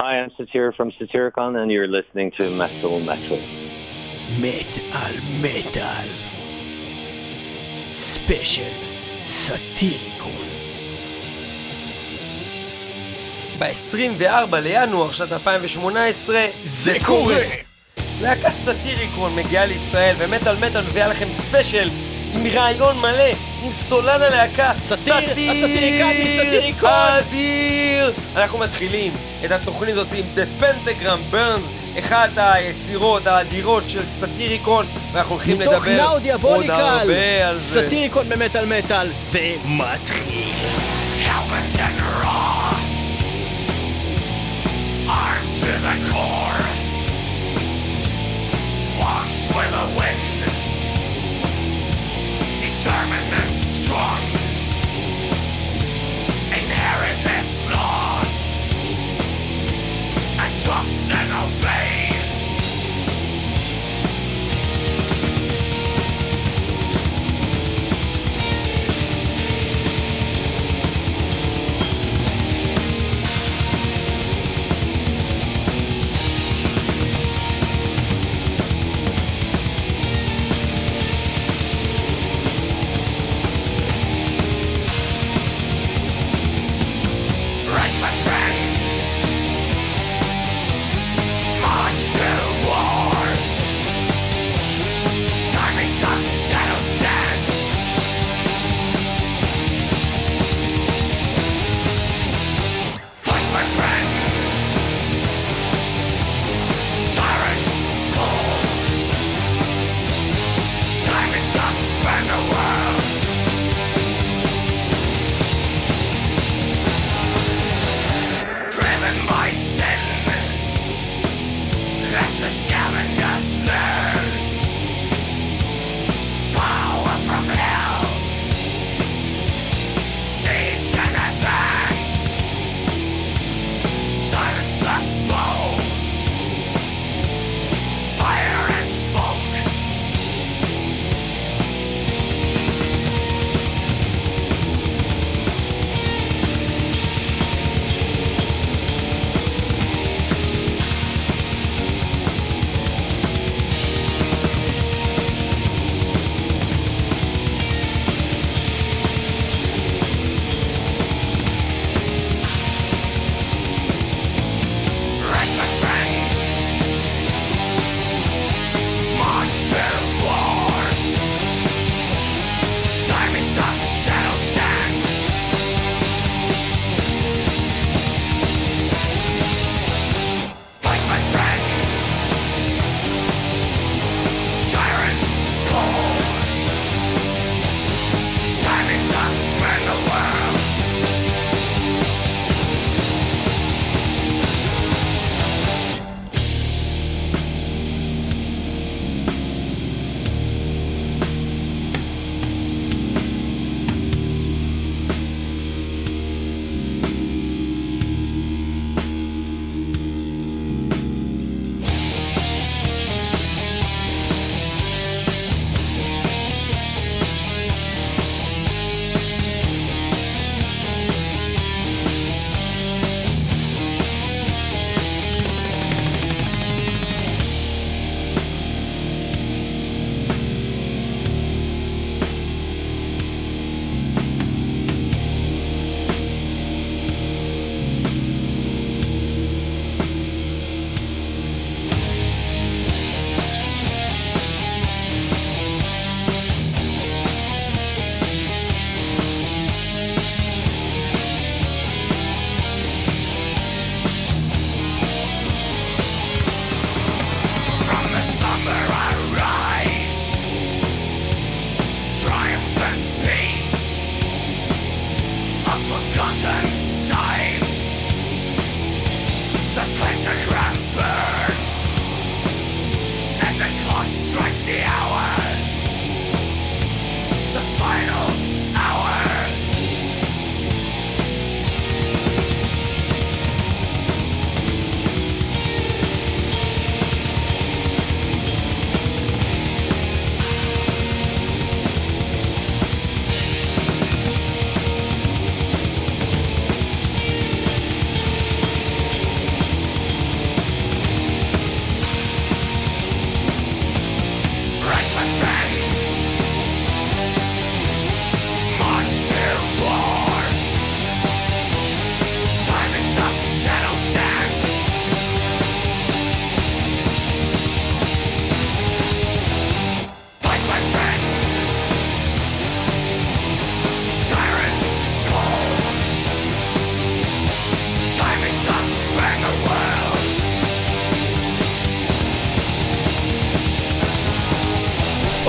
Hi, I'm Satira from Satyricon, and you're listening to Metal Metal. Metal Metal ספיישל סאטיריקון ב-24 לינואר שנת 2018 זה קורה! להקת סאטיריקון מגיעה לישראל ומטאל מטאל מביאה לכם ספיישל עם רעיון מלא, עם סולן הלהקה, סאטיר, הסאטיריקני, סאטיריקון. אדיר! אנחנו מתחילים את התוכנית הזאת עם The Pentagram Burns, אחת היצירות האדירות של סאטיריקון, ואנחנו הולכים מתוך לדבר עוד דיאבוליקל. הרבה על זה. סאטיריקון במטאל מטאל זה מתחיל. Armed to the core, wash with the wind, determined and strong, inherit his laws, adopt and obey. breakfast.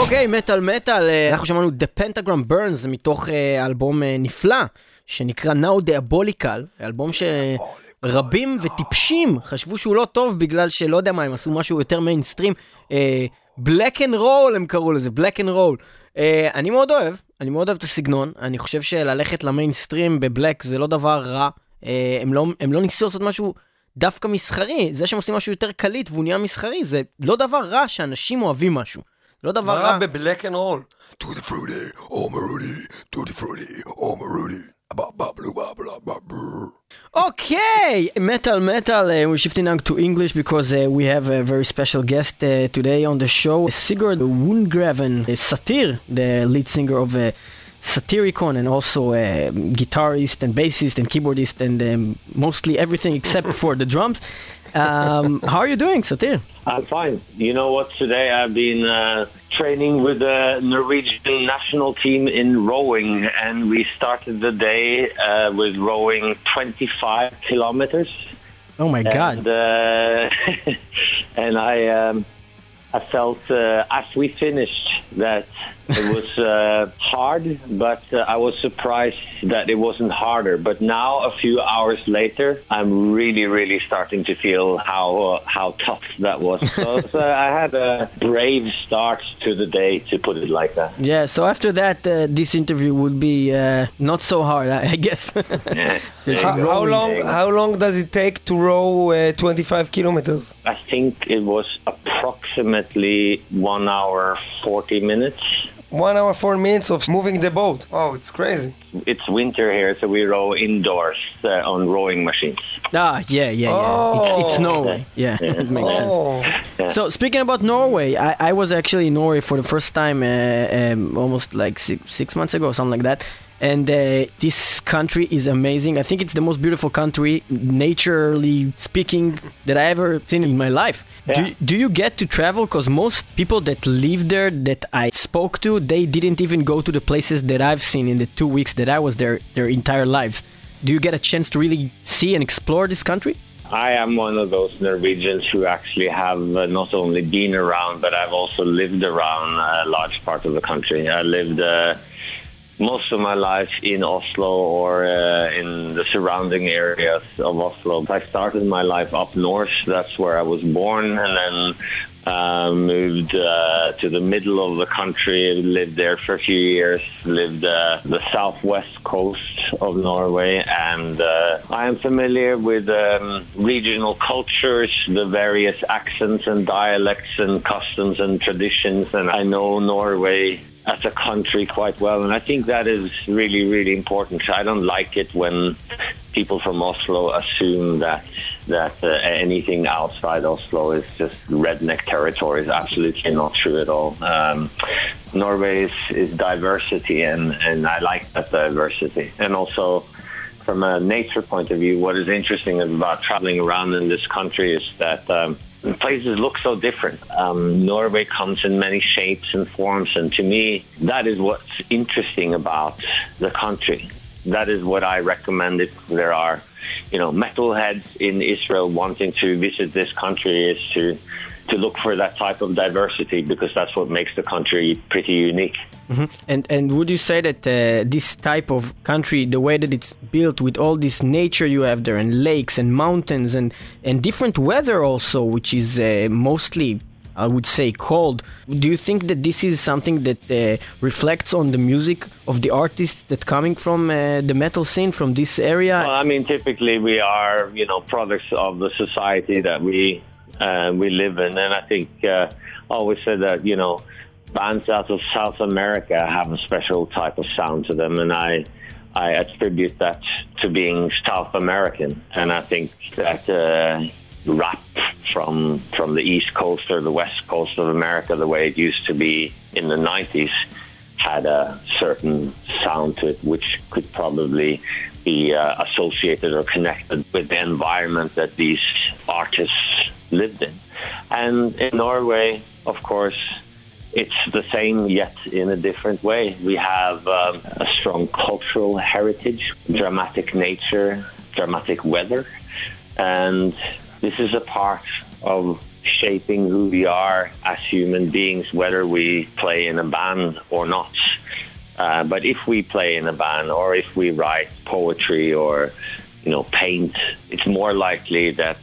אוקיי, מטאל מטאל, אה, אנחנו שמענו The Pentagram Burns מתוך אה, אלבום אה, נפלא, שנקרא Now Diabolical, אלבום שרבים וטיפשים חשבו שהוא לא טוב בגלל שלא יודע מה, הם עשו משהו יותר מיינסטרים. בלק אנד רול הם קראו לזה, בלק אנד רול. אני מאוד אוהב, אני מאוד אוהב את הסגנון, אני חושב שללכת למיינסטרים בבלק זה לא דבר רע. אה, הם לא, הם לא ניסו לעשות משהו דווקא מסחרי, זה שהם עושים משהו יותר קליט והוא נהיה מסחרי, זה לא דבר רע שאנשים אוהבים משהו. זה לא דבר רע. מה בבלק אנד רול? טוטי פרוטי, או מרודי, מרודי. Okay, metal metal. Uh, we're shifting now to English because uh, we have a very special guest uh, today on the show, Sigurd Wongraven, uh, Satyr, the lead singer of uh, Satyricon, and also a guitarist and bassist and keyboardist and um, mostly everything except for the drums. Um, how are you doing, Satyr? I'm fine. You know what? Today I've been uh, training with the Norwegian national team in rowing, and we started the day uh, with rowing 25 kilometers. Oh my God! And, uh, and I, um, I felt uh, as we finished that it was uh, hard, but uh, I was surprised that it wasn't harder. But now, a few hours later, I'm really, really starting to feel how uh, how tough that was. So, so I had a brave start to the day, to put it like that. Yeah. So after that, uh, this interview would be uh, not so hard, I I guess. Yeah. How, how long? How long does it take to row uh, 25 kilometers? I think it was approximately one hour, 40 minutes. One hour, four minutes of moving the boat. Oh, it's crazy. It's winter here, so we row indoors uh, on rowing machines. ah, yeah, yeah, yeah. It's, it's Oh. Norway. Yeah, it makes sense. Oh, So speaking about Norway, I, I was actually in Norway for the first time uh, um, almost like six, six months ago, something like that. And uh, this country is amazing. I think it's the most beautiful country, naturally speaking, that I ever seen in my life. Do, Yeah. do you get to travel? Because most people that live there that I spoke to, they didn't even go to the places that I've seen in the two weeks that I was there, their entire lives. Do you get a chance to really see and explore this country? I am one of those Norwegians who actually have uh, not only been around, but I've also lived around a large part of the country. I lived uh, most of my life in Oslo or uh, in the surrounding areas of Oslo. I started my life up north. That's where I was born, and then uh, moved uh, to the middle of the country. Lived there for a few years. Lived uh, the southwest coast of Norway, and uh, I am familiar with um, regional cultures, the various accents and dialects and customs and traditions, and I know Norway as a country quite well, and I think that is really, really important. I don't like it when people from Oslo assume that that uh, anything outside Oslo is just redneck territory. It's absolutely not true at all. Um, Norway is, is diversity, and, and I like that diversity. And also, from a nature point of view, what is interesting about traveling around in this country is that um, places look so different. Um, Norway comes in many shapes and forms, and to me, that is what's interesting about the country. That is what I recommend if there are, you know, metalheads in Israel wanting to visit this country is to to look for that type of diversity because that's what makes the country pretty unique. And and would you say that uh, this type of country, the way that it's built with all this nature you have there, and lakes and mountains and and different weather also, which is uh, mostly, I would say, cold. Do you think that this is something that uh, reflects on the music of the artists that coming from uh, the metal scene from this area? Well, I mean, typically we are, you know, products of the society that we uh, we live in, and I think uh, I always said that, you know, bands out of South America have a special type of sound to them, and I I attribute that to being South American, and I think that uh, rap from from the East Coast or the West Coast of America, the way it used to be in the '90s, had a certain sound to it, which could probably be uh, associated or connected with the environment that these artists lived in. And in Norway, of course, it's the same yet in a different way. We have um, a strong cultural heritage, dramatic nature, dramatic weather, and this is a part of shaping who we are as human beings, whether we play in a band or not. Uh, but if we play in a band or if we write poetry or you know paint, it's more likely that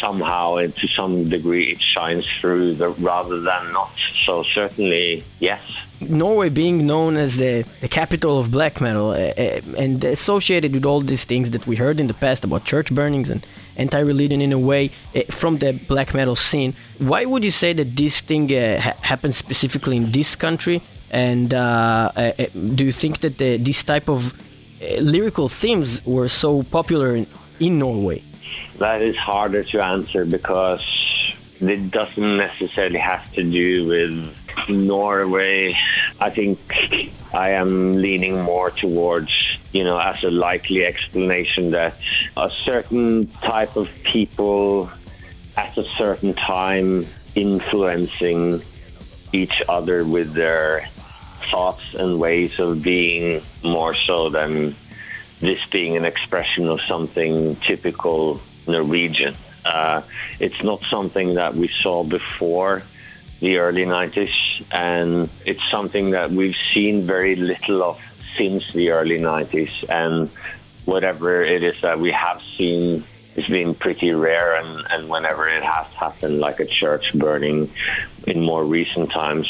somehow and to some degree it shines through the, rather than not. So certainly yes. Norway being known as the, the capital of black metal uh, and associated with all these things that we heard in the past about church burnings and anti-religion in a way uh, from the black metal scene. Why would you say that this thing ha- happened specifically in this country? And uh, do you think that this type of lyrical themes were so popular in, in Norway? That is harder to answer because it doesn't necessarily have to do with Norway. I think I am leaning more towards, you know, as a likely explanation that a certain type of people at a certain time influencing each other with their thoughts and ways of being more so than this being an expression of something typical Norwegian. Uh, it's not something that we saw before the early 90s, and it's something that we've seen very little of since the early 90s. And whatever it is that we have seen it's been pretty rare, and, and whenever it has happened, like a church burning in more recent times,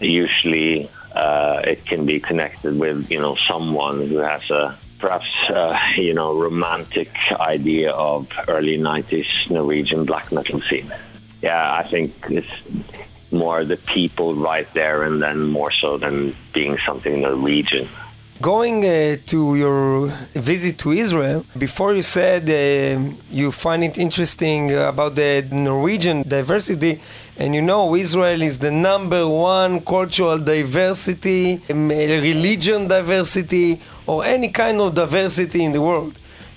usually uh, it can be connected with you know someone who has a perhaps uh, you know romantic idea of early 90s Norwegian black metal scene. Yeah, I think it's more the people right there and then more so than being something Norwegian. Going uh, to your visit to Israel, before you said uh, you find it interesting about the Norwegian diversity, and you know Israel is the number one cultural diversity, um, religion diversity, or any kind of diversity in the world.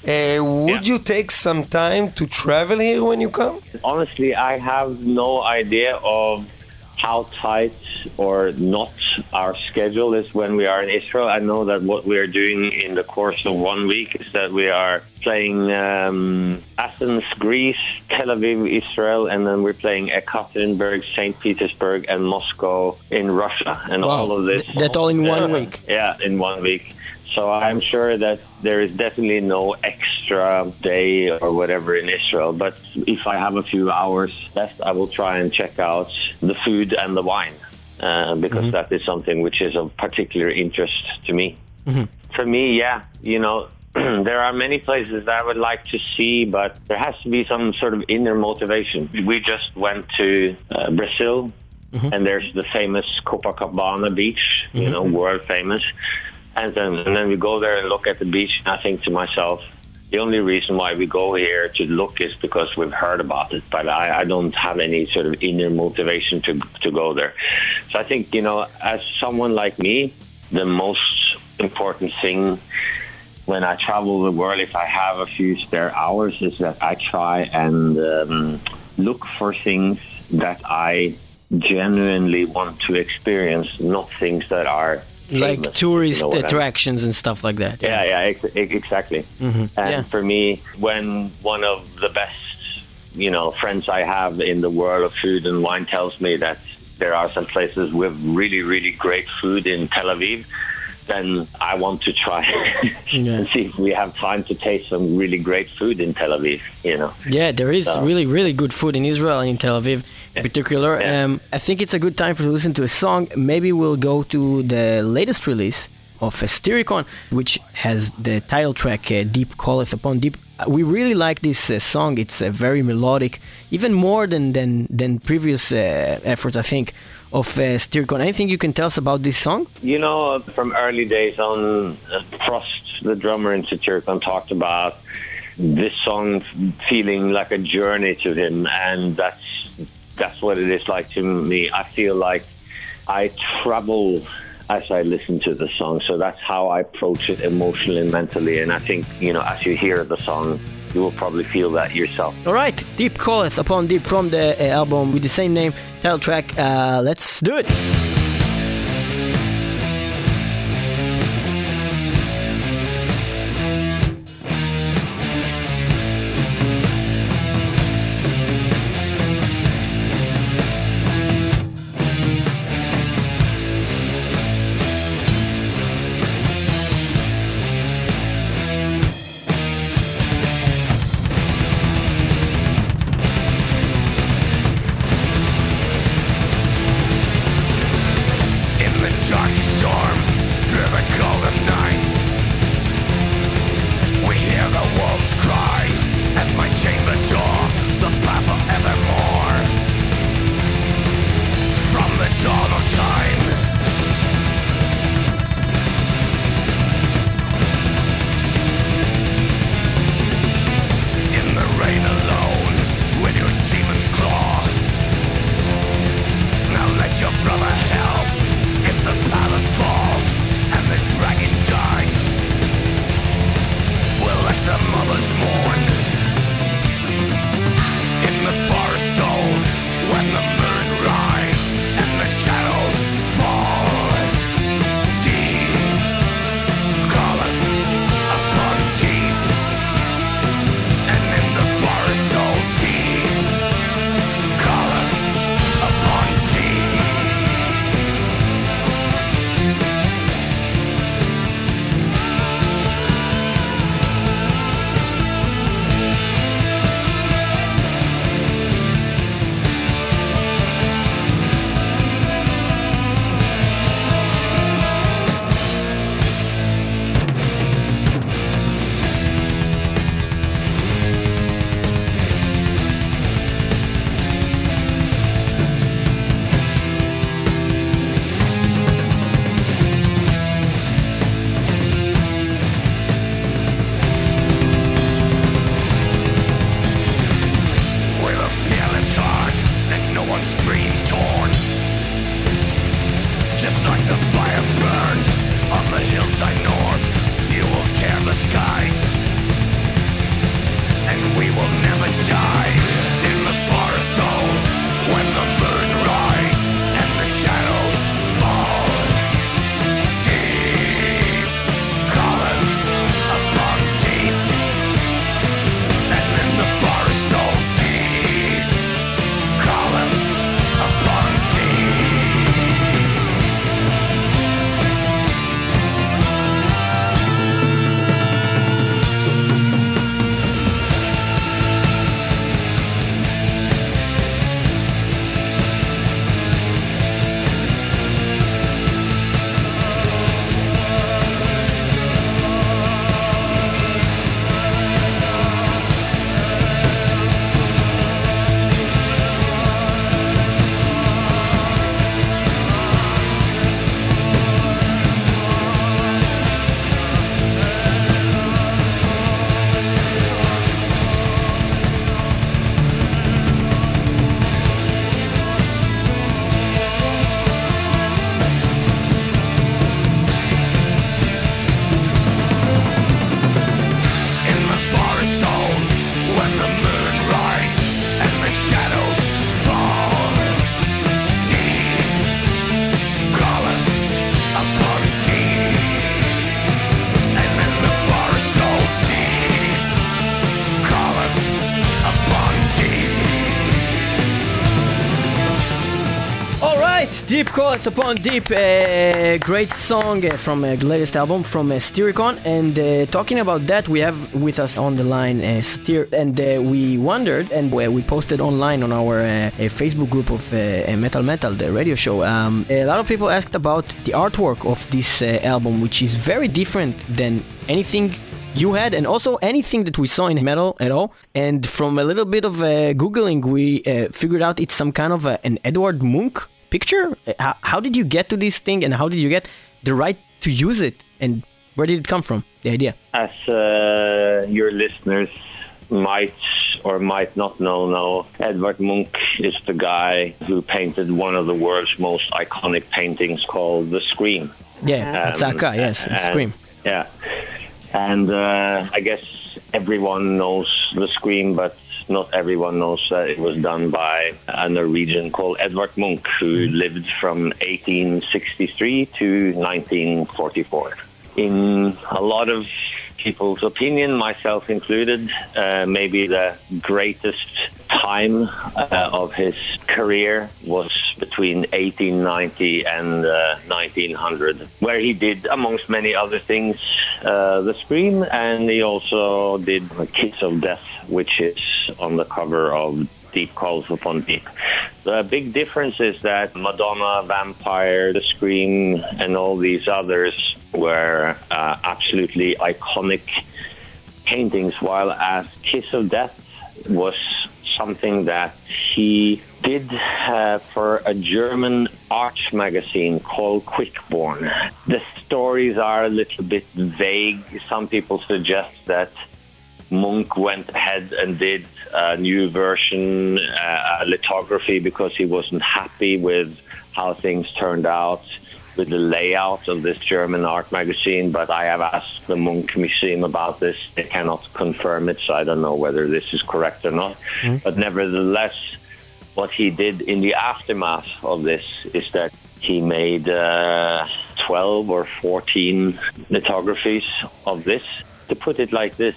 Uh, would Yeah. you take some time to travel here when you come? Honestly, I have no idea of how tight or not our schedule is when we are in Israel. I know that what we are doing in the course of one week is that we are playing um, Athens, Greece, Tel Aviv, Israel, and then we're playing Ekaterinburg, St. Petersburg, and Moscow in Russia. And all of this. That all in one week. Yeah, in one week. So I'm sure that there is definitely no extra day or whatever in Israel. But if I have a few hours left, I will try and check out the food and the wine uh, because that is something which is of particular interest to me. For me, yeah, you know, there are many places that I would like to see, but there has to be some sort of inner motivation. We just went to uh, Brazil, and there's the famous Copacabana beach, you know, world famous. And then, and then we go there and look at the beach, and I think to myself, the only reason why we go here to look is because we've heard about it, but I, I don't have any sort of inner motivation to to go there. So I think you know, as someone like me, the most important thing when I travel the world, if I have a few spare hours, is that I try and um, look for things that I genuinely want to experience, not things that are Like tourist you know what I mean? attractions and stuff like that. Yeah, yeah, ex- ex- exactly. Mm-hmm, and Yeah. for me, when one of the best, you know, friends I have in the world of food and wine tells me that there are some places with really, really great food in Tel Aviv, then I want to try Yeah. and see if we have time to taste some really great food in Tel Aviv. You know. Yeah, there is So- really, really good food in Israel and in Tel Aviv in particular. Yeah. Um, I think it's a good time for to listen to a song. Maybe we'll go to the latest release of Satyricon, which has the title track uh, "Deep Calleth Upon Deep." Uh, We really like this uh, song. It's uh, very melodic, even more than than than previous uh, efforts, I think, of uh, Satyricon. Anything you can tell us about this song? You know, from early days on, uh, Frost, the drummer in Satyricon, talked about this song feeling like a journey to him, and that's that's what it is like to me. I feel like I travel as I listen to the song, so that's how I approach it emotionally and mentally. And I think you know, as you hear the song, you will probably feel that yourself. All right, Deep Calleth Upon Deep from the uh, album with the same name, title track. Uh, let's do it. Upon Deep, uh, great song uh, from the latest album from Satyricon. And uh, talking about that, we have with us on the line uh, and uh, we wondered, and we posted online on our Facebook group of Metal Metal, the radio show. Um, a lot of people asked about the artwork of this album, which is very different than anything you had, and also anything that we saw in metal at all. And from a little bit of uh, googling, we uh, figured out it's some kind of a, an Edward Munch picture. How, how did you get to this thing, and how did you get the right to use it, and where did it come from? The idea. As uh, your listeners might or might not know, know Edvard Munch is the guy who painted one of the world's most iconic paintings called The Scream. Yeah, Um, Atsaka, yes, and- Scream. Yeah. And uh, I guess everyone knows the Scream, but not everyone knows that it was done by a Norwegian called Edvard Munch, who lived from 1863 to 1944. In a lot of people's opinion, myself included, uh, maybe the greatest time uh, of his career was between 1890 and uh, 1900, where he did, amongst many other things, uh, The Scream, and he also did Kiss of Death, which is on the cover of Deep Calls Upon Deep. The big difference is that Madonna, Vampire, The Scream, and all these others were uh, absolutely iconic paintings, while as Kiss of Death was something that he did uh, for a German art magazine called Quickborn. The stories are a little bit vague. Some people suggest that Munch went ahead and did a new version, uh, lithography, because he wasn't happy with how things turned out with the layout of this German art magazine. But I have asked the Munch Museum about this. They cannot confirm it, so I don't know whether this is correct or not. But nevertheless, what he did in the aftermath of this is that he made uh, 12 or 14 lithographies of this. To put it like this,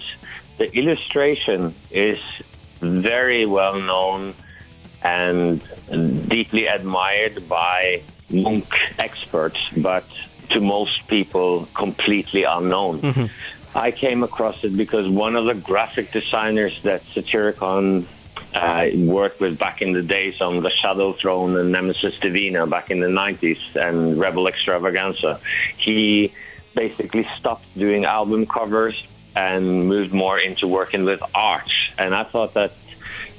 the illustration is very well known and deeply admired by Munch experts, but to most people completely unknown. I came across it because one of the graphic designers that Satyricon uh, worked with back in the days on the Shadowthrone and Nemesis Divina back in the 90s and Rebel Extravaganza, he basically stopped doing album covers and moved more into working with art. And I thought that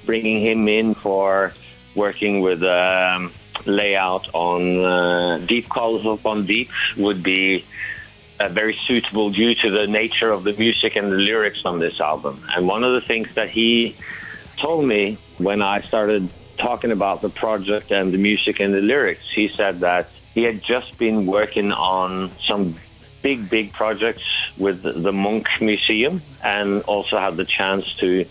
bringing him in for working with um, layout on uh, Deep Calls Upon Deep would be very suitable due to the nature of the music and the lyrics on this album. And one of the things that he told me when I started talking about the project and the music and the lyrics, he said that he had just been working on some big, big projects with the Munch Museum and also had the chance to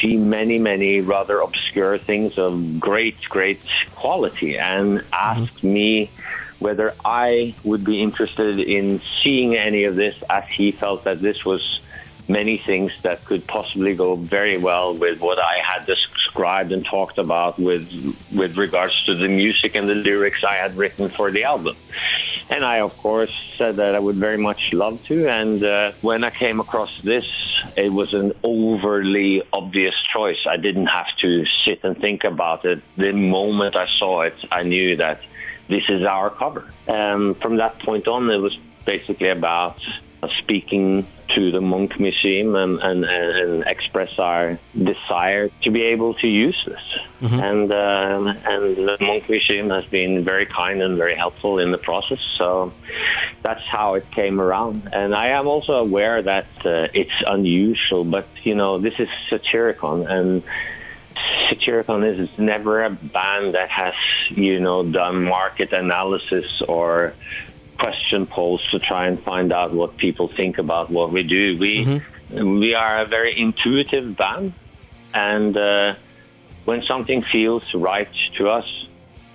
see many, many rather obscure things of great, great quality and asked mm-hmm. me whether I would be interested in seeing any of this as he felt that this was many things that could possibly go very well with what I had described and talked about with with regards to the music and the lyrics I had written for the album. And I, of course, said that I would very much love to. And uh, when I came across this, it was an overly obvious choice. I didn't have to sit and think about it. The moment I saw it, I knew that this is our cover. And from that point on, it was basically about speaking to the Munch Museum and, and, and express our desire to be able to use this. And, um and the Munch Museum has been very kind and very helpful in the process. So that's how it came around. And I am also aware that uh, it's unusual, but, you know, this is Satyricon and Satyricon is never a band that has, you know, done market analysis or question polls to try and find out what people think about what we do. We we are a very intuitive band, and uh, when something feels right to us,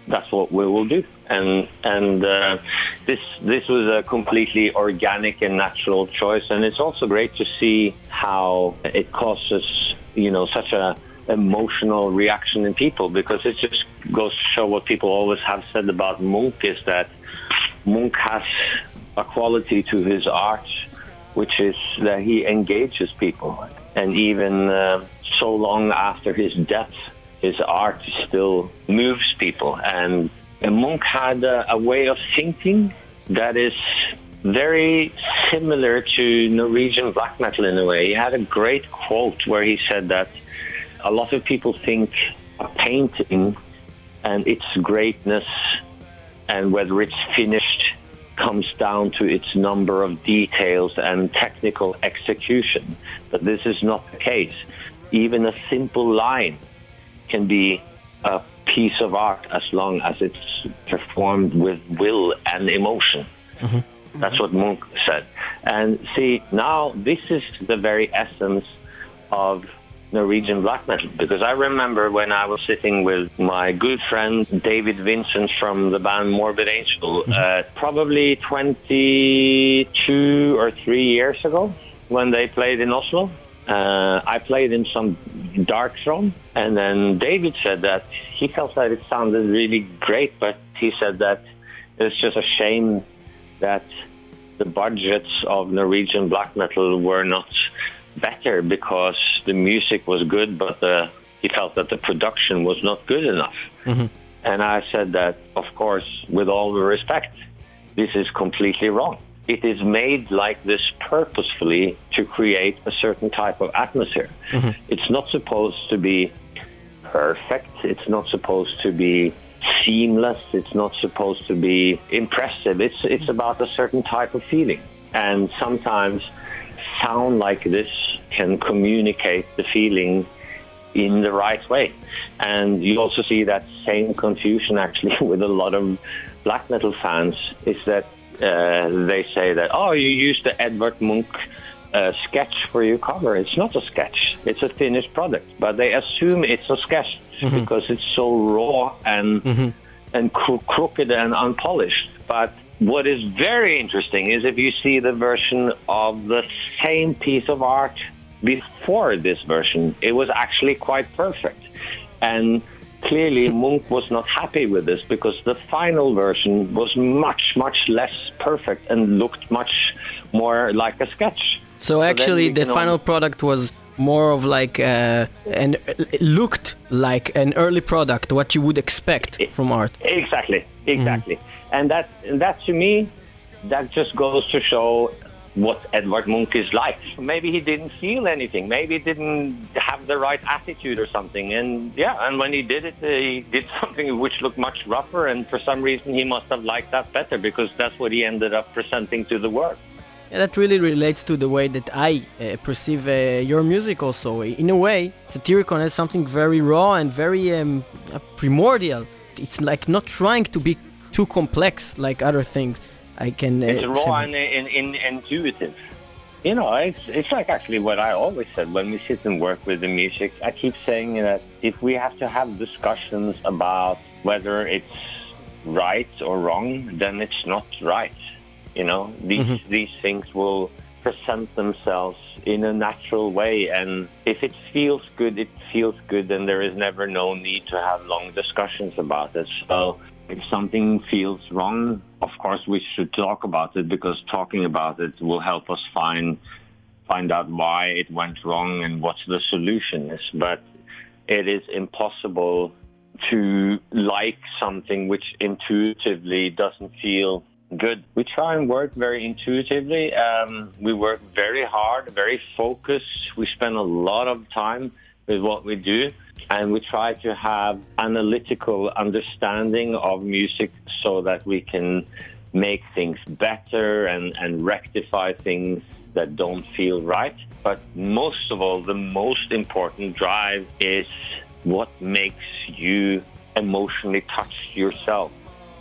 that's what we will do. And and uh, this this was a completely organic and natural choice, and it's also great to see how it causes you know such a emotional reaction in people because it just goes to show what people always have said about Munch is that Munch has a quality to his art which is that he engages people and even uh, so long after his death his art still moves people and, and had a, a way of thinking that is very similar to Norwegian black metal in a way. He had a great quote where he said that a lot of people think a painting and its greatness and whether it's finished comes down to its number of details and technical execution. But this is not the case. Even a simple line can be a piece of art as long as it's performed with will and emotion. Mm-hmm. That's what Munch said. And see, now this is the very essence of Norwegian black metal. Because I remember when I was sitting with my good friend David Vincent from the band Morbid Angel, uh, probably 22 or 3 years ago when they played in Oslo. Uh, I played in some dark throne, and then David said that he felt that it sounded really great, but he said that it's just a shame that the budgets of Norwegian black metal were not better because the music was good, but the, he felt that the production was not good enough. Mm-hmm. And I said that, of course, with all the respect, this is completely wrong. It is made like this purposefully to create a certain type of atmosphere. Mm-hmm. It's not supposed to be perfect. It's not supposed to be seamless. It's not supposed to be impressive. It's it's about a certain type of feeling. And sometimes sound like this can communicate the feeling in the right way. And you also see that same confusion actually with a lot of black metal fans is that uh, they say that, oh, you used the Edvard Munch uh, sketch for your cover. It's not a sketch. It's a finished product. But they assume it's a sketch because it's so raw and and cro- crooked and unpolished. But what is very interesting is if you see the version of the same piece of art before this version, it was actually quite perfect. And clearly Munch was not happy with this because the final version was much, much less perfect and looked much more like a sketch. So actually, you the final only- product was more of like uh, and looked like an early product, what you would expect from art. Exactly, exactly. And that and that to me, that just goes to show what Edvard Munch is like. Maybe he didn't feel anything. Maybe he didn't have the right attitude or something. And yeah, and when he did it, uh, he did something which looked much rougher. And for some reason, he must have liked that better because that's what he ended up presenting to the world. Yeah, that really relates to the way that I uh, perceive uh, your music also. In a way, Satyricon has something very raw and very um, primordial. It's like not trying to be too complex like other things. I can. Uh, It's raw and, and, and intuitive. You know, it's, it's like actually what I always said when we sit and work with the music. I keep saying that if we have to have discussions about whether it's right or wrong, then it's not right. You know, these these things will present themselves in a natural way, and if it feels good, it feels good, and there is never no need to have long discussions about it. So if something feels wrong, of course we should talk about it because talking about it will help us find find out why it went wrong and what the solution is. But it is impossible to like something which intuitively doesn't feel good. We try and work very intuitively. Um, we work very hard, very focused. We spend a lot of time with what we do. And we try to have analytical understanding of music so that we can make things better and, and rectify things that don't feel right. But most of all, the most important drive is what makes you emotionally touch yourself,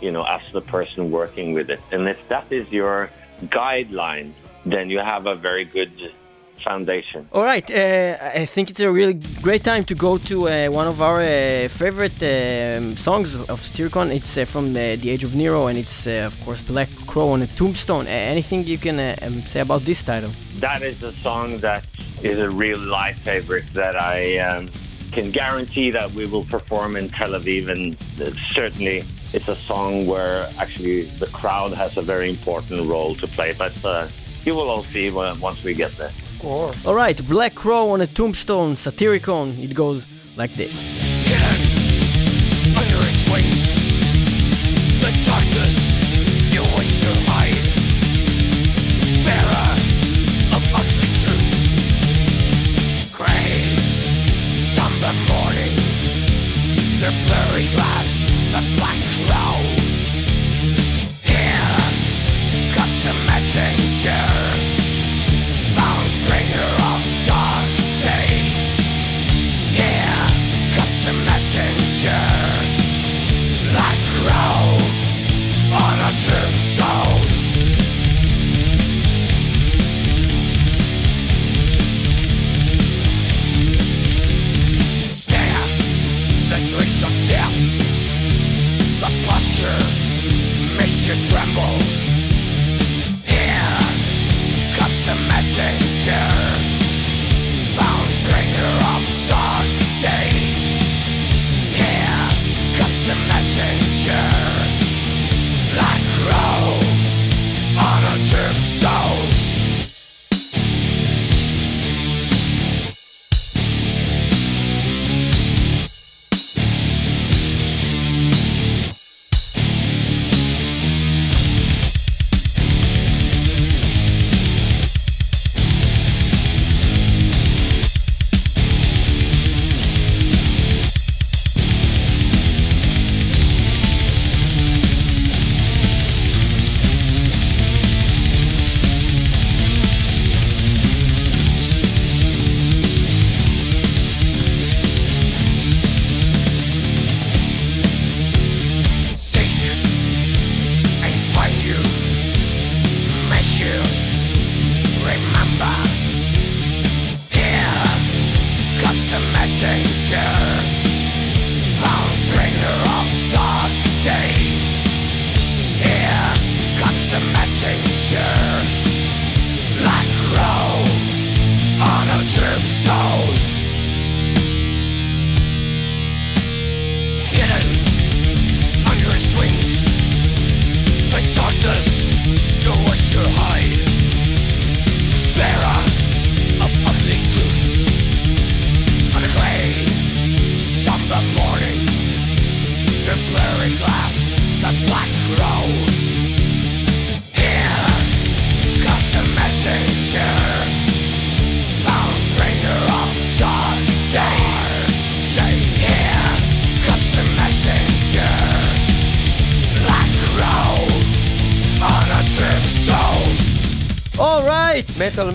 you know, as the person working with it. And if that is your guideline, then you have a very good foundation. All right, uh, I think it's a really great time to go to uh, one of our uh, favorite um, songs of Satyricon. It's uh, from the, the Age of Nero, and it's uh, of course Black Crow on a Tombstone. Uh, anything you can uh, um, say about this title? That is a song that is a real life favorite that I um, can guarantee that we will perform in Tel Aviv, and uh, certainly it's a song where actually the crowd has a very important role to play. But uh, you will all see once we get there. Or Alright, Black Crow on a tombstone, Satyricon, it goes like this. Hidden under its wings, the darkness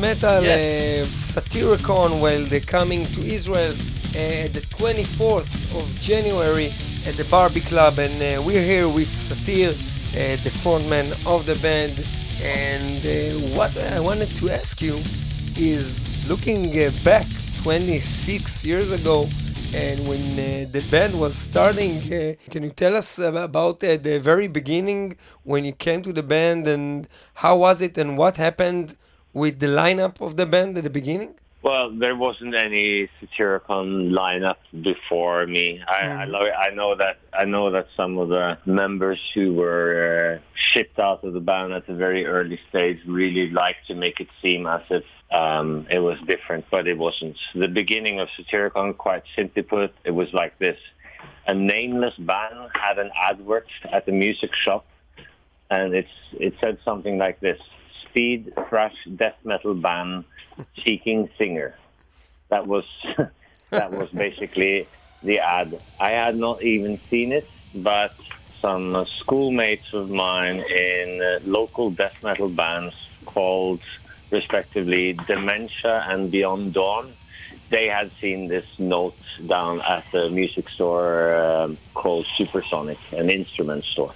metal Yes. uh, Satyricon well they're coming to Israel uh, the 24th of January at the Barby Club. And uh, we're here with Satyr uh, the frontman of the band. And what I wanted to ask you is looking back 26 years ago and when uh, the band was starting uh, can you tell us about uh, the very beginning when you came to the band and how was it and what happened with the lineup of the band at the beginning Well, there wasn't any Satyricon lineup before me. I, I, lo- I know that I know that some of the members who were uh, shipped out of the band at a very early stage really liked to make it seem as if um, it was different, but it wasn't. The beginning of Satyricon, quite simply put, it was like this: a nameless band had an advert at the music shop, and it's it said something like this: speed thrash death metal band seeking singer. That was that was basically the ad. I had not even seen it, but some schoolmates of mine in uh, local death metal bands called respectively Dementia and Beyond Dawn. They had seen this note down at the music store um, called Supersonic, an instrument store.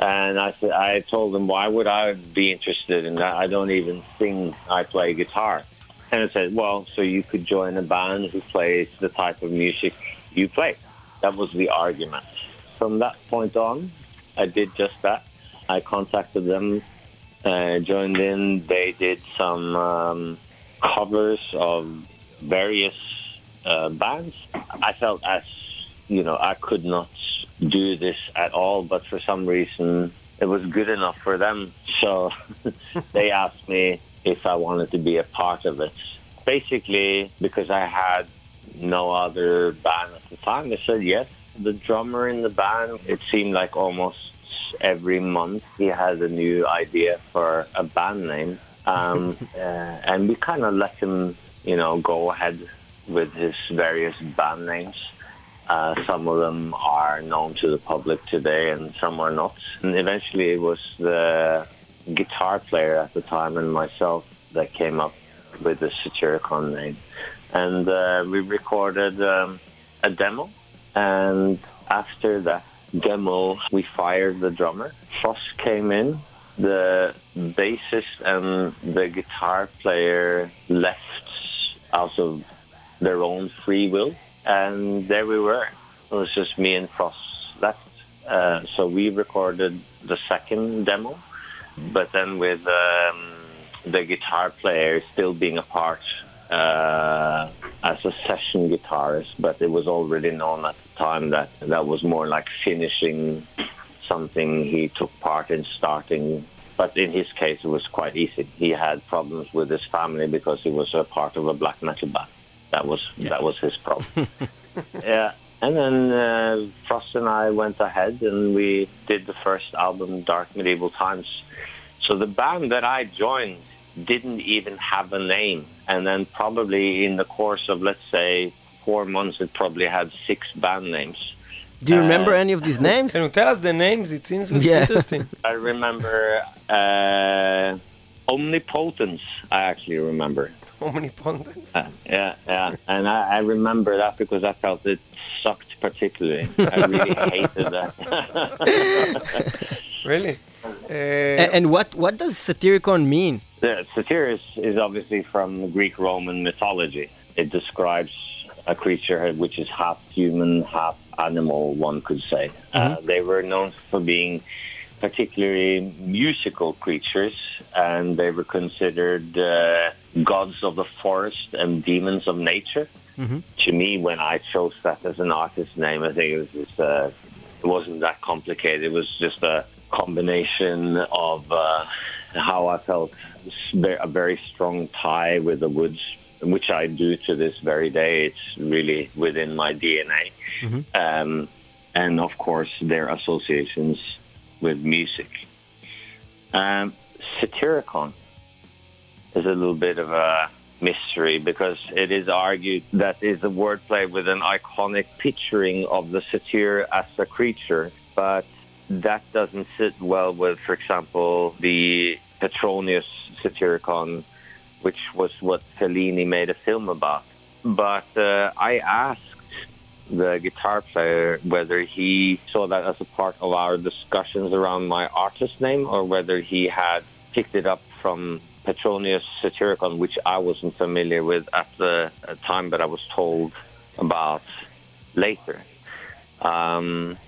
And I said, I told them, why would I be interested in that? I don't even sing. I play guitar. And I said, well, so you could join a band who plays the type of music you play. That was the argument. From that point on, I did just that. I contacted them, uh, joined in. They did some um, covers of various uh, bands. I felt as you know I could not do this at all, but for some reason it was good enough for them. So they asked me if I wanted to be a part of it. Basically, because I had no other band at the time, they said yes. The drummer in the band, it seemed like almost every month he had a new idea for a band name. Um, uh, and we kind of let him, you know, go ahead with his various band names. Uh, some of them are known to the public today and some are not. And eventually it was the guitar player at the time and myself that came up with the Satyricon name. And uh, we recorded um, a demo. And after that demo, we fired the drummer. Frost came in. The bassist and the guitar player left out of their own free will and there we were. It was just me and Frost left. Uh, so we recorded the second demo, but then with um, the guitar player still being a part uh, as a session guitarist, but it was already known at the time that that was more like finishing something he took part in starting. But in his case, it was quite easy. He had problems with his family because he was a part of a black metal band. That was that was his problem. yeah. And then uh, Frost and I went ahead and we did the first album, Dark Medieval Times. So the band that I joined didn't even have a name. And then probably in the course of, let's say, four months, it probably had six band names. Do you remember Uh, any of these names? Can you tell us the names? It seems Yeah. interesting. I remember uh, Omnipotence, I actually remember. How many pundits? Uh, yeah, yeah, and I, I remember that because I felt it sucked particularly. I really hated that. Really? Uh, and what, what does Satyricon mean? the Satyrus is obviously from Greek Roman mythology. It describes a creature which is half human, half animal, one could say. Uh, they were known for being particularly musical creatures, and they were considered uh, gods of the forest and demons of nature. To me, when I chose that as an artist name, I think it was just, uh, it wasn't that complicated. It was just a combination of uh, how I felt a very strong tie with the woods, which I do to this very day. It's really within my DNA. Um, and of course, their associations with music. Um, Satyricon is a little bit of a mystery because it is argued that is a wordplay with an iconic picturing of the satyr as a creature, but that doesn't sit well with, for example, the Petronius Satyricon, which was what Fellini made a film about. But uh, I asked the guitar player whether he saw that as a part of our discussions around my artist name or whether he had picked it up from Petronius Satyricon, which I wasn't familiar with at the uh, time, but I was told about later. Um,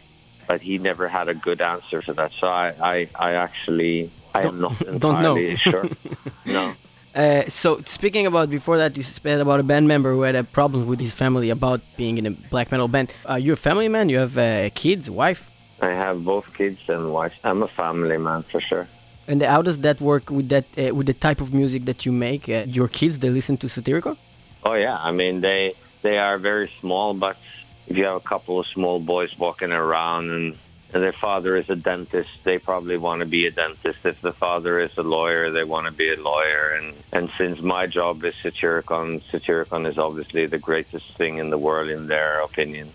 but he never had a good answer for that. So I, I, I actually, I am not don't know. entirely sure. No. Uh, so speaking about before that, you said about a band member who had a problem with his family about being in a black metal band. Are you a family man? You have uh, kids, wife, I have both kids and wife. I'm a family man for sure. and how does that work with that uh, with the type of music that you make? Uh, your kids they listen to Satirical? Oh yeah, I mean they they are very small, but if you have a couple of small boys walking around and, and their father is a dentist, they probably want to be a dentist. If the father is a lawyer, they want to be a lawyer. And and since my job is Satyricon, Satyricon is obviously the greatest thing in the world in their opinion.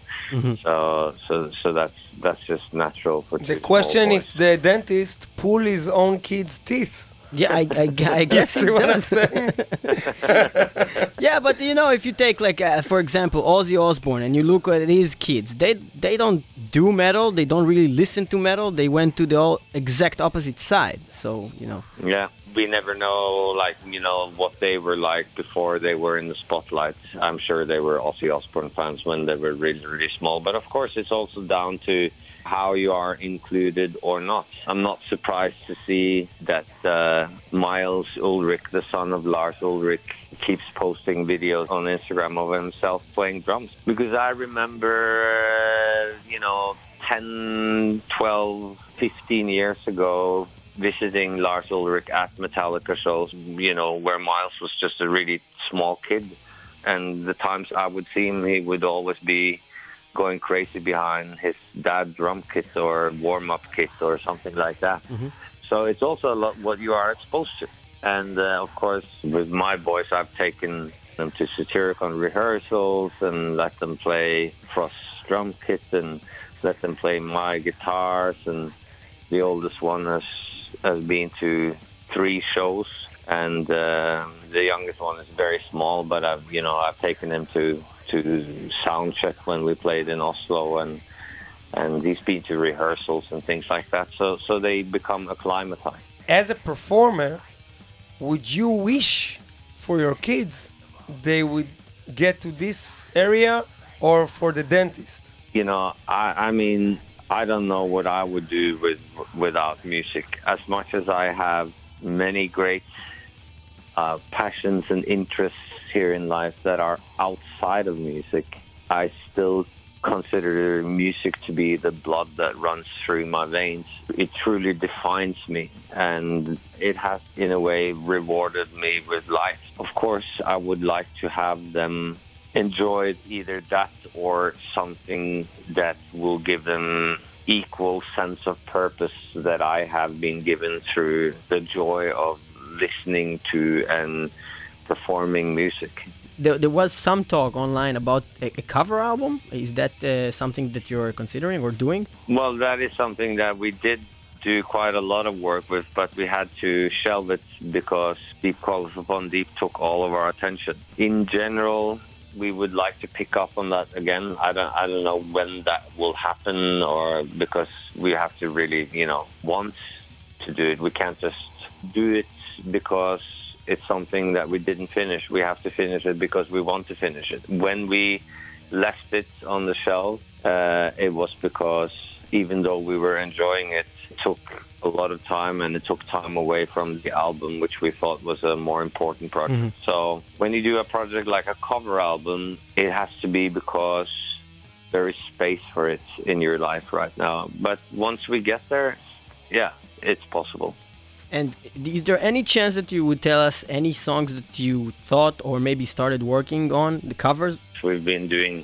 So so so that's that's just natural for the question boys. if the dentist pull his own kid's teeth. Yeah, I, I, I guess See it what I'm saying? Yeah, but you know, if you take like, uh, for example, Ozzy Osbourne, and you look at his kids, they they don't do metal. They don't really listen to metal. They went to the exact opposite side. So you know, Yeah, we never know, like you know, what they were like before they were in the spotlight. I'm sure they were Ozzy Osbourne fans when they were really, really small. But of course, it's also down to how you are included or not. I'm not surprised to see that uh, Miles Ulrich, the son of Lars Ulrich, keeps posting videos on Instagram of himself playing drums. Because I remember, uh, you know, 10, 12, 15 years ago, visiting Lars Ulrich at Metallica shows, you know, where Miles was just a really small kid. And the times I would see him, he would always be going crazy behind his dad's drum kit or warm-up kit or something like that. So it's also a lot what you are exposed to. And uh, of course, with my boys, I've taken them to Satyricon rehearsals and let them play Frost drum kit and let them play my guitars. And the oldest one has has been to three shows, and uh, the youngest one is very small. But I've you know I've taken him to to sound check when we played in Oslo and and he's been to rehearsals and things like that. So so they become acclimatized. As a performer, would you wish for your kids they would get to this area or for the dentist? You know, I I mean I don't know what I would do with without music. As much as I have many great uh, passions and interests here in life that are outside of music, I still consider music to be the blood that runs through my veins. It truly defines me and it has in a way rewarded me with life. Of course, I would like to have them enjoy either that or something that will give them equal sense of purpose that I have been given through the joy of listening to and performing music. There, there was some talk online about a, a cover album. Is that uh, something that you're considering or doing? Well, that is something that we did do quite a lot of work with, but we had to shelve it because Deep Calls Upon Deep took all of our attention. In general, we would like to pick up on that again. I don't, I don't know when that will happen, or because we have to really, you know, want to do it. We can't just do it because it's something that we didn't finish. We have to finish it because we want to finish it. When we left it on the shelf, uh, it was because even though we were enjoying it, it took a lot of time and it took time away from the album, which we thought was a more important project. So when you do a project like a cover album, it has to be because there is space for it in your life right now. But once we get there, yeah, it's possible. And is there any chance that you would tell us any songs that you thought or maybe started working on, the covers? We've been doing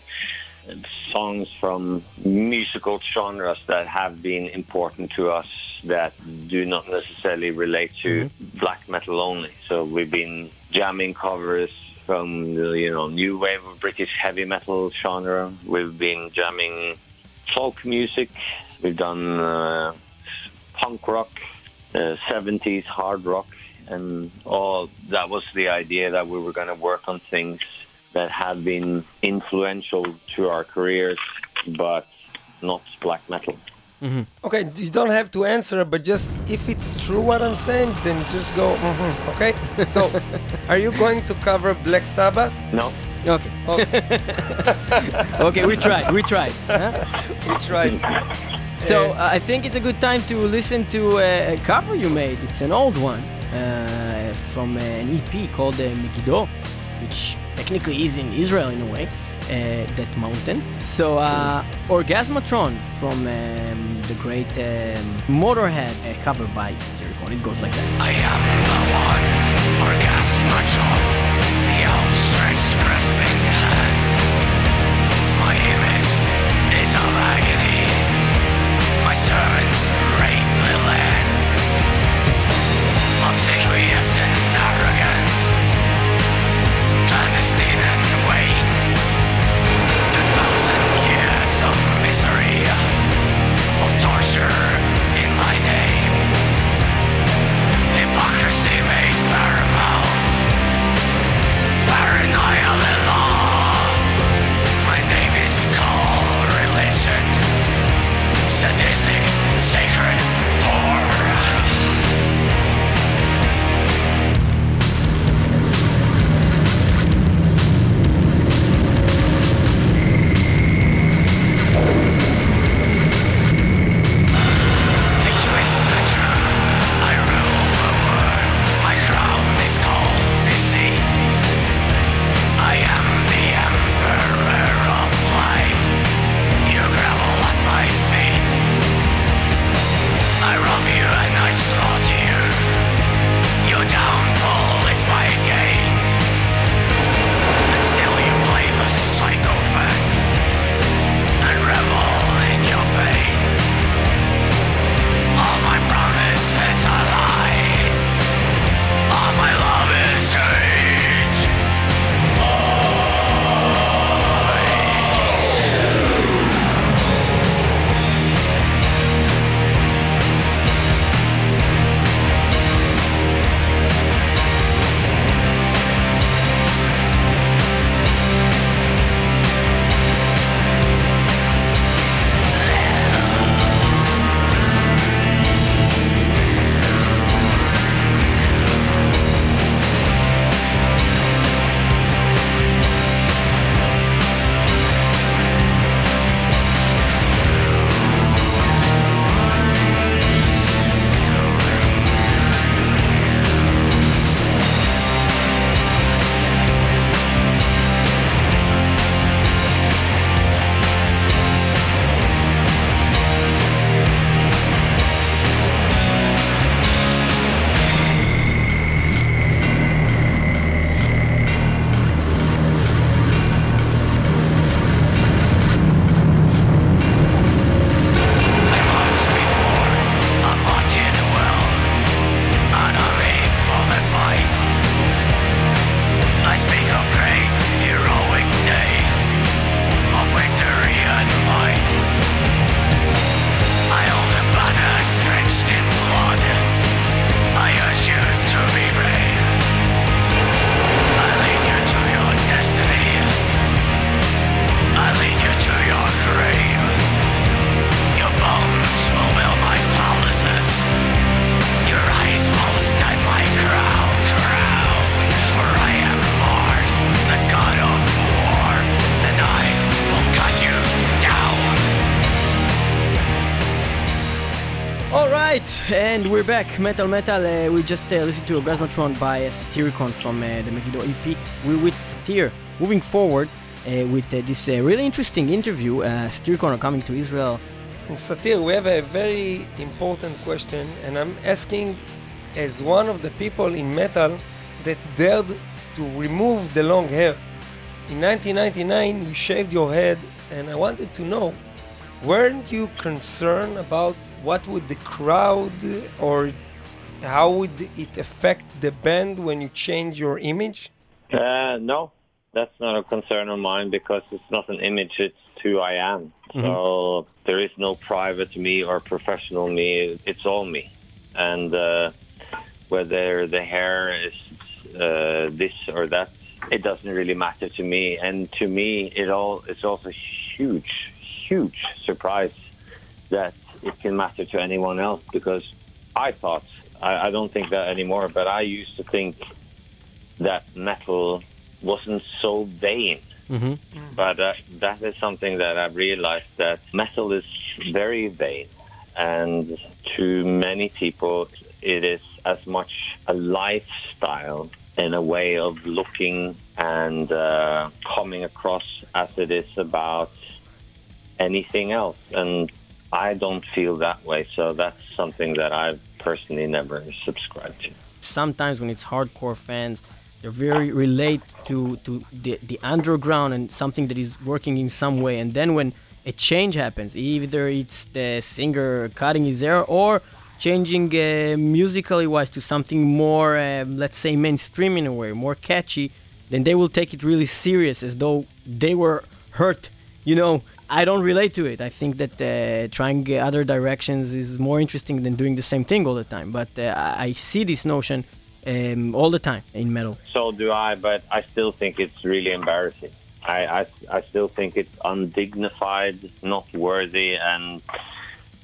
songs from musical genres that have been important to us that do not necessarily relate to black metal only. So we've been jamming covers from the you know new wave of British heavy metal genre. We've been jamming folk music. We've done uh, punk rock, uh, 70s hard rock, and all that was the idea that we were going to work on things that had been influential to our careers, but not black metal. Okay, you don't have to answer, but just if it's true what I'm saying, then just go. mhm, okay. So, are you going to cover Black Sabbath? No, Okay. okay, we tried. We tried. huh? We tried. So uh, I think it's a good time to listen to uh, a cover you made. It's an old one uh, from an EP called uh, Megiddo, which technically is in Israel in a way, uh, that mountain. So uh, Orgasmatron from um, the great um, Motorhead uh, cover by Satyricon. It goes like that. I am the one, orgasmatron, we're back. Metal Metal. Uh, we just uh, listened to Orgasmatron by uh, Satyricon from uh, the Megiddo EP. We're with Satyr. Moving forward uh, with uh, this uh, really interesting interview. Uh, Satyricon are coming to Israel. And Satyr, we have a very important question, and I'm asking as one of the people in metal that dared to remove the long hair. In 1999, you shaved your head, and I wanted to know weren't you concerned about what would the crowd or how would it affect the band when you change your image? Uh, no, that's not a concern of mine because it's not an image, it's who I am. So there is no private me or professional me, it's all me. And uh, whether the hair is uh, this or that, it doesn't really matter to me. And to me, it all it's also huge, huge surprise that it can matter to anyone else because I thought, I, I don't think that anymore, but I used to think that metal wasn't so vain. But uh, that is something that I've realized that metal is very vain. And to many people, it is as much a lifestyle and a way of looking and uh, coming across as it is about anything else. And I don't feel that way. So that's something that I've personally never subscribed to. Sometimes when it's hardcore fans, they're very relate to to the the underground and something that is working in some way. And then when a change happens, either it's the singer cutting his hair or changing uh, musically wise to something more, um, let's say, mainstream in a way, more catchy, then they will take it really serious as though they were hurt. You know, I don't relate to it. I think that uh, trying other directions is more interesting than doing the same thing all the time. But uh, I I see this notion um, all the time in metal. So do I, but I still think it's really embarrassing. I, I, I still think it's undignified, not worthy, and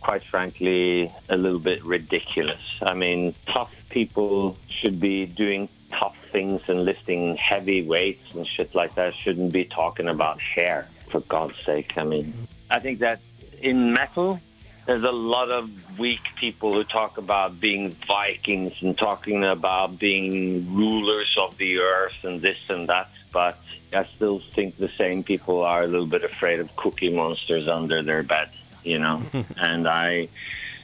quite frankly, a little bit ridiculous. I mean, tough people should be doing tough things and lifting heavy weights and shit like that. Shouldn't be talking about hair, for God's sake. I mean, I think that in metal, there's a lot of weak people who talk about being Vikings and talking about being rulers of the earth and this and that. But I still think the same people are a little bit afraid of cookie monsters under their bed, you know? and I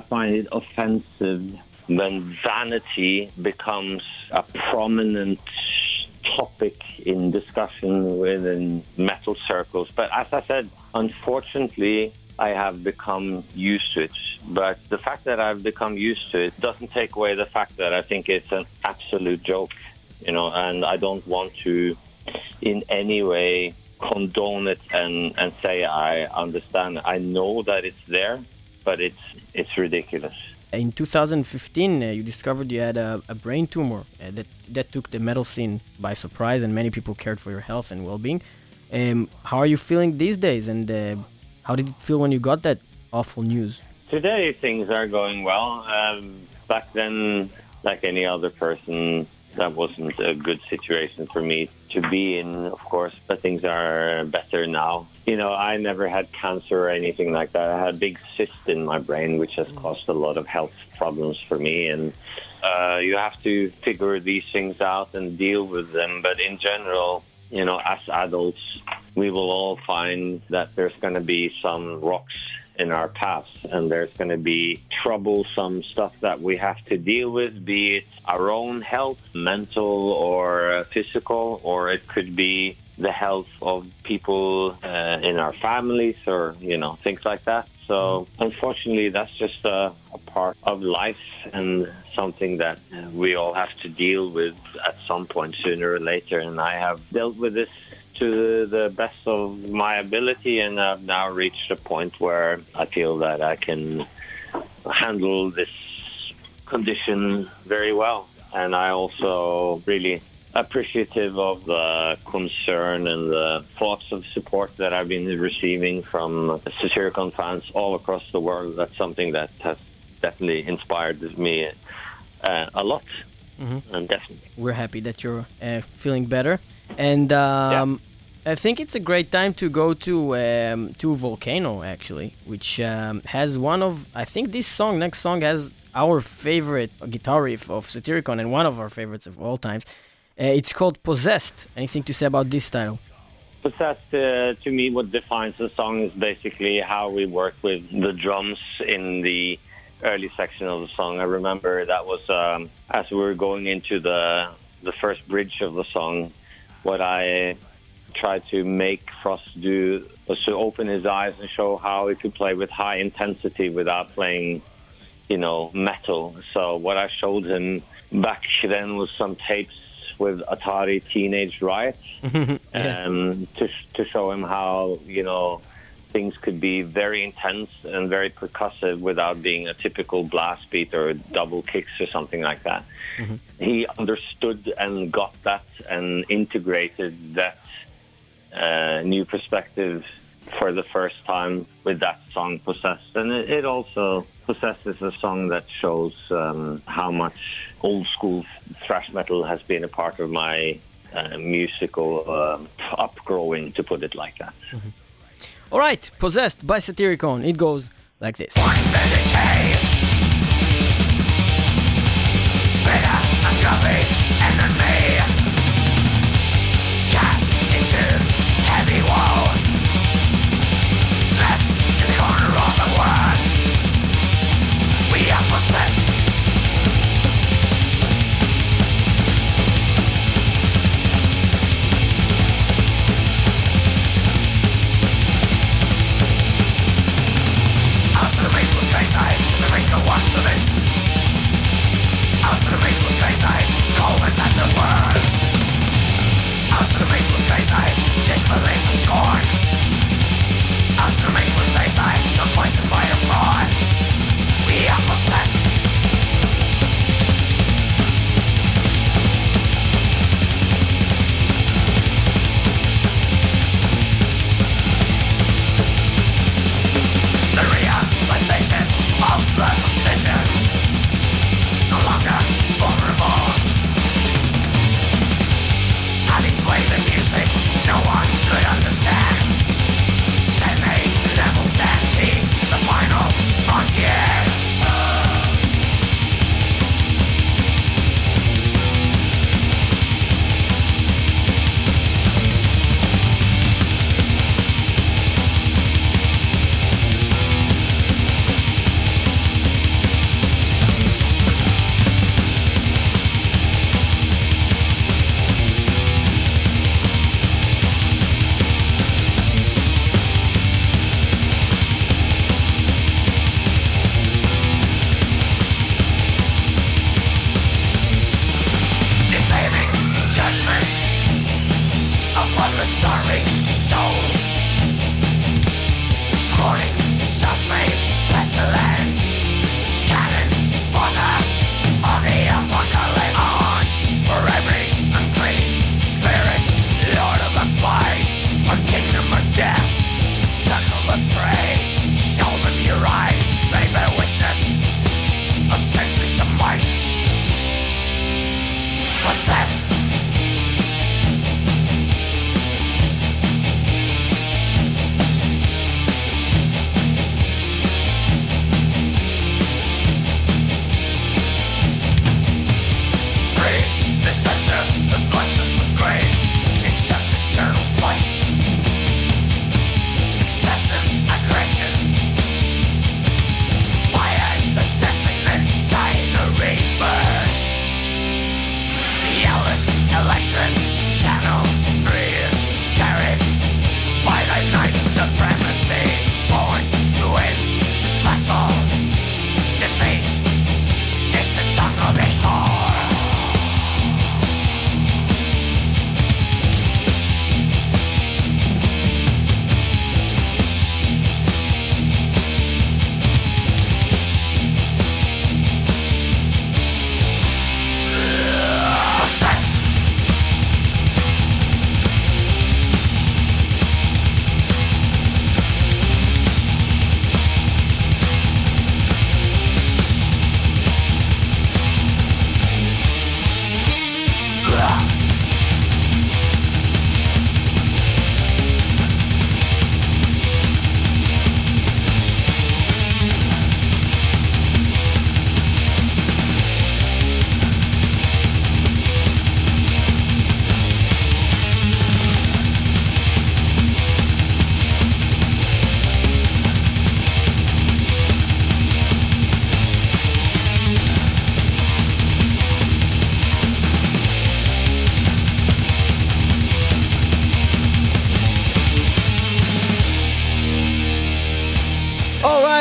find it offensive when vanity becomes a prominent topic in discussion within metal circles. But as I said, unfortunately, I have become used to it. But the fact that I've become used to it doesn't take away the fact that I think it's an absolute joke, you know, and I don't want to in any way condone it and, and say I understand. I know that it's there, but it's it's ridiculous. In 2015, uh, you discovered you had a, a brain tumor uh, that that took the metal scene by surprise, and many people cared for your health and well-being. Um, how are you feeling these days, and uh, how did it feel when you got that awful news? Today things are going well. Um, back then, like any other person, that wasn't a good situation for me to be in, of course, but things are better now. You know, I never had cancer or anything like that. I had a big cyst in my brain, which has caused a lot of health problems for me. And uh, you have to figure these things out and deal with them. But in general, you know, as adults, we will all find that there's going to be some rocks in our past and there's going to be troublesome stuff that we have to deal with, be it our own health, mental or uh, physical, or it could be the health of people uh, in our families or, you know, things like that. So unfortunately, that's just a, a part of life and something that we all have to deal with at some point sooner or later. And I have dealt with this to the best of my ability, and I've now reached a point where I feel that I can handle this condition very well. And I also really appreciative of the concern and the thoughts of support that I've been receiving from Satyricon fans all across the world. That's something that has definitely inspired me uh, a lot, and definitely. We're happy that you're uh, feeling better, and um, I think it's a great time to go to um, to Volcano actually, which um, has one of I think this song next song has our favorite guitar riff of Satyricon and one of our favorites of all times. Uh, it's called Possessed. Anything to say about this title? Possessed, uh, to me, what defines the song is basically how we work with the drums in the early section of the song. I remember that was um, as we were going into the the first bridge of the song. What I tried to make Frost do was to open his eyes and show how he could play with high intensity without playing, you know, metal. So what I showed him back then was some tapes with Atari Teenage Riot um, to to show him how you know things could be very intense and very percussive without being a typical blast beat or double kicks or something like that. He understood and got that and integrated that uh, new perspective for the first time with that song Possessed. And it, it also possesses a song that shows um, how much old school thrash metal has been a part of my uh, musical um, upgrowing, to put it like that. All right, Possessed by Satyricon. It goes like this.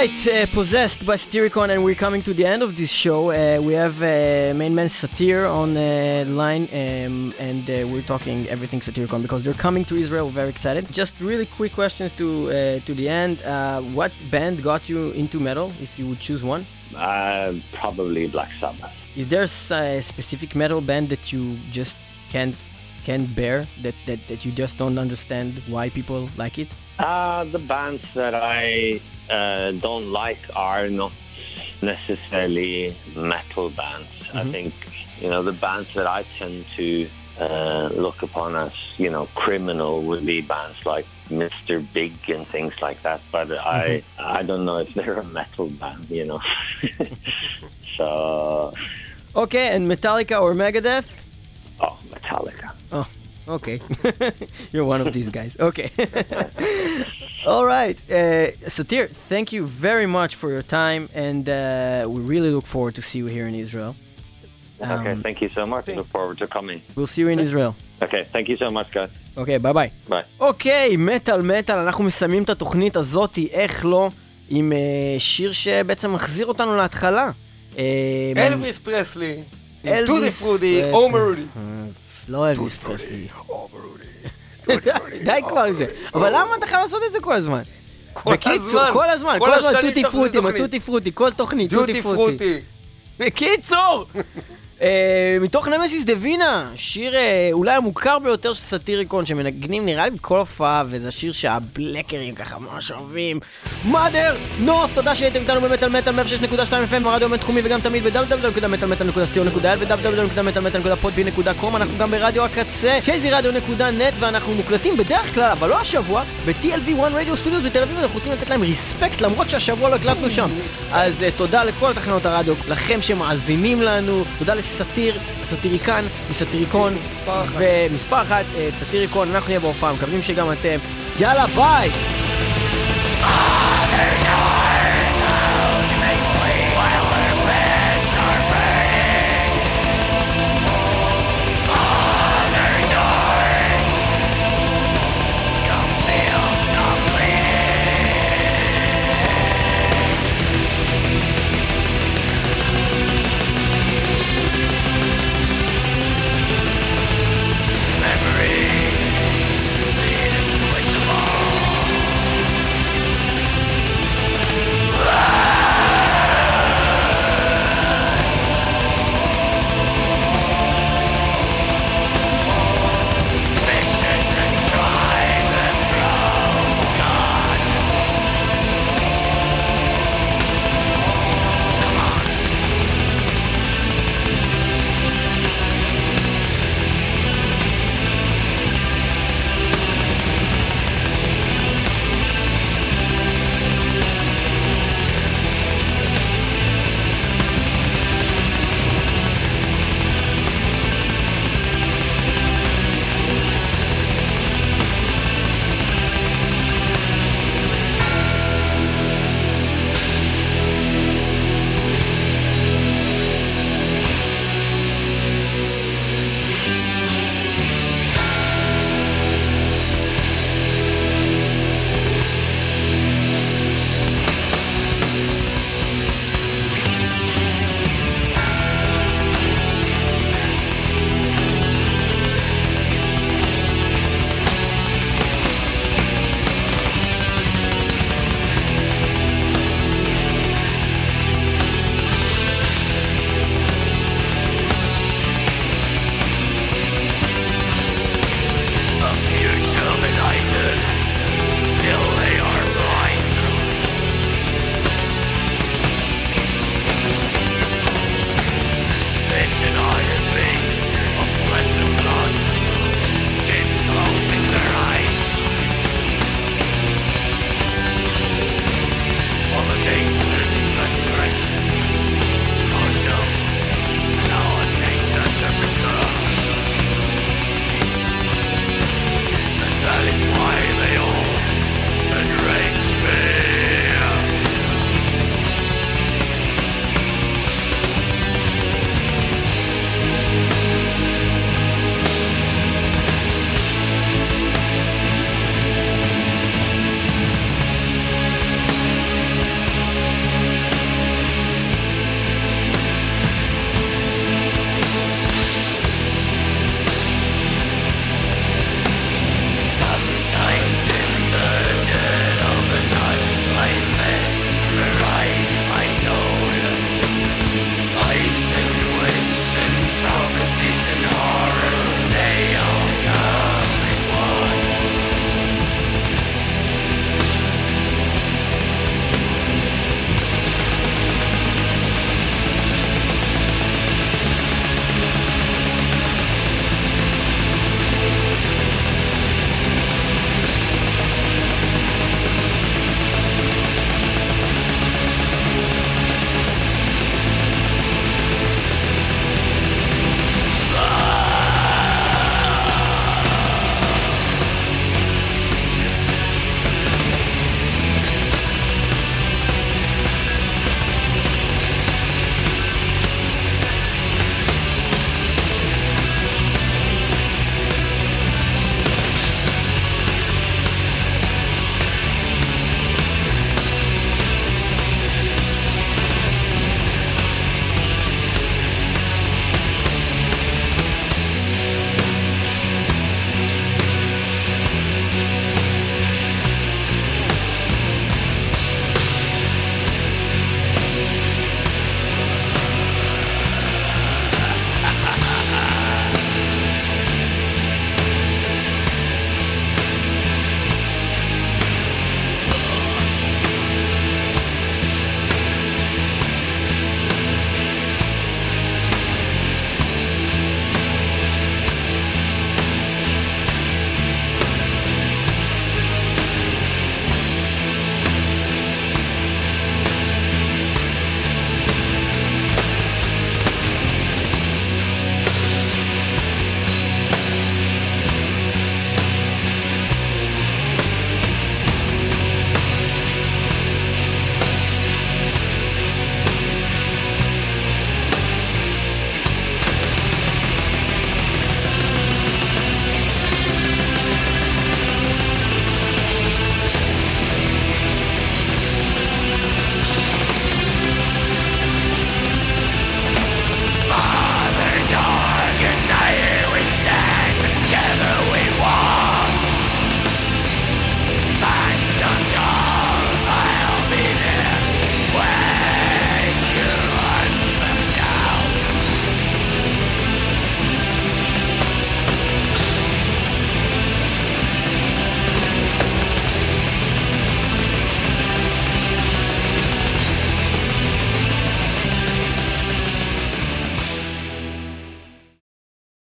Right, uh, possessed by Satyricon, and we're coming to the end of this show. Uh, we have uh, main man Satyr on the line, um, and uh, we're talking everything Satyricon because they're coming to Israel. We're very excited. Just really quick questions to uh, to the end. Uh, what band got you into metal, if you would choose one? Uh, probably Black Sabbath. Is there a specific metal band that you just can't can't bear that, that, that you just don't understand why people like it? Uh, the bands that I uh, don't like are not necessarily metal bands. I think, you know, the bands that I tend to uh, look upon as, you know, criminal would be bands like Mr. Big and things like that. But I, I don't know if they're a metal band, you know. so, Okay, and Metallica or Megadeth? Oh, Metallica. Oh, okay. You're one of these guys. Okay. All right. Uh, Satir, thank you very much for your time, and uh, we really look forward to see you here in Israel. okay, Um, thank you so much. Look forward to coming. We'll see you in Israel. Okay, thank you so much, guys. אוקיי, ביי ביי. Bye. אוקיי, מטאל מטאל, אנחנו מסיימים את התוכנית הזאתי, איך לא, עם אה, שיר שבעצם מחזיר אותנו להתחלה. אה, אלוויס פרסלי, טודי פרודי, פרסלי. עומר רודי. לא אלוויס פרסלי. די כבר עם זה. אבל למה אתה חייב לעשות את זה כל הזמן? כל בקיצור, הזמן. כל הזמן, כל הזמן, טוטי פרוטי, טוטי פרוטי, כל תוכנית, טוטי פרוטי. בקיצור, אה, מתוך נמסיס דווינה, שיר אה, אולי המוכר ביותר של סאטיריקון, שמנגנים נראה לי בכל הופעה, וזה שיר שהבלקרים ככה ממש אוהבים. מאדר, נוף, תודה שהייתם איתנו במטאל מטאל 106.2 FM, ברדיו בינתחומי וגם תמיד ב-www.מטאלמטאל.co.il ו-www.podbean.com אנחנו גם ברדיו הקצה, kzradio.net ואנחנו מוקלטים בדרך כלל, אבל לא השבוע, ב-TLV1 רדיו סטודיוס בתל אביב, אנחנו רוצים לתת להם ריספקט למרות שהשבוע לא הקלטנו שם. אז אה, תודה לכל תחנות הרדיו, לכם שמאזינים לנו, תודה סאטיר, סאטיריקן מסאטיריקון ומספר אחת, אה, סאטיריקון, אנחנו נהיה בהופעה, מקווים שגם אתם. יאללה, ביי!